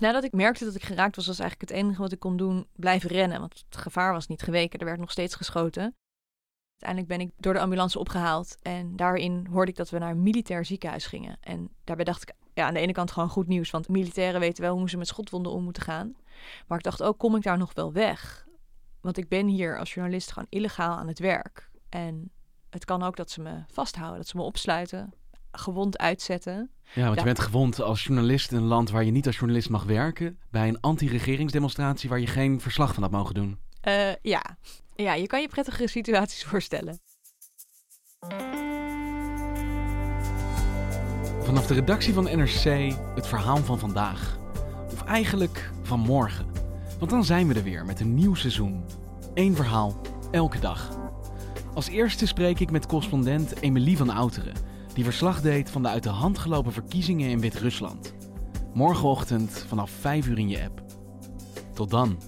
Nadat ik merkte dat ik geraakt was, was eigenlijk het enige wat ik kon doen blijven rennen. Want het gevaar was niet geweken, er werd nog steeds geschoten. Uiteindelijk ben ik door de ambulance opgehaald en daarin hoorde ik dat we naar een militair ziekenhuis gingen. En daarbij dacht ik, ja, aan de ene kant gewoon goed nieuws, want militairen weten wel hoe ze met schotwonden om moeten gaan. Maar ik dacht ook, kom ik daar nog wel weg? Want ik ben hier als journalist gewoon illegaal aan het werk. En het kan ook dat ze me vasthouden, dat ze me opsluiten, gewond uitzetten. Ja, want je bent gewond als journalist in een land waar je niet als journalist mag werken. Bij een anti-regeringsdemonstratie waar je geen verslag van had mogen doen. Eh, ja. ja, je kan je prettige situaties voorstellen. Vanaf de redactie van NRC het verhaal van vandaag. Of eigenlijk van morgen. Want dan zijn we er weer met een nieuw seizoen. Eén verhaal, elke dag. Als eerste spreek ik met correspondent Emilie van Outeren, die verslag deed van de uit de hand gelopen verkiezingen in Wit-Rusland. Morgenochtend vanaf 5 uur in je app. Tot dan.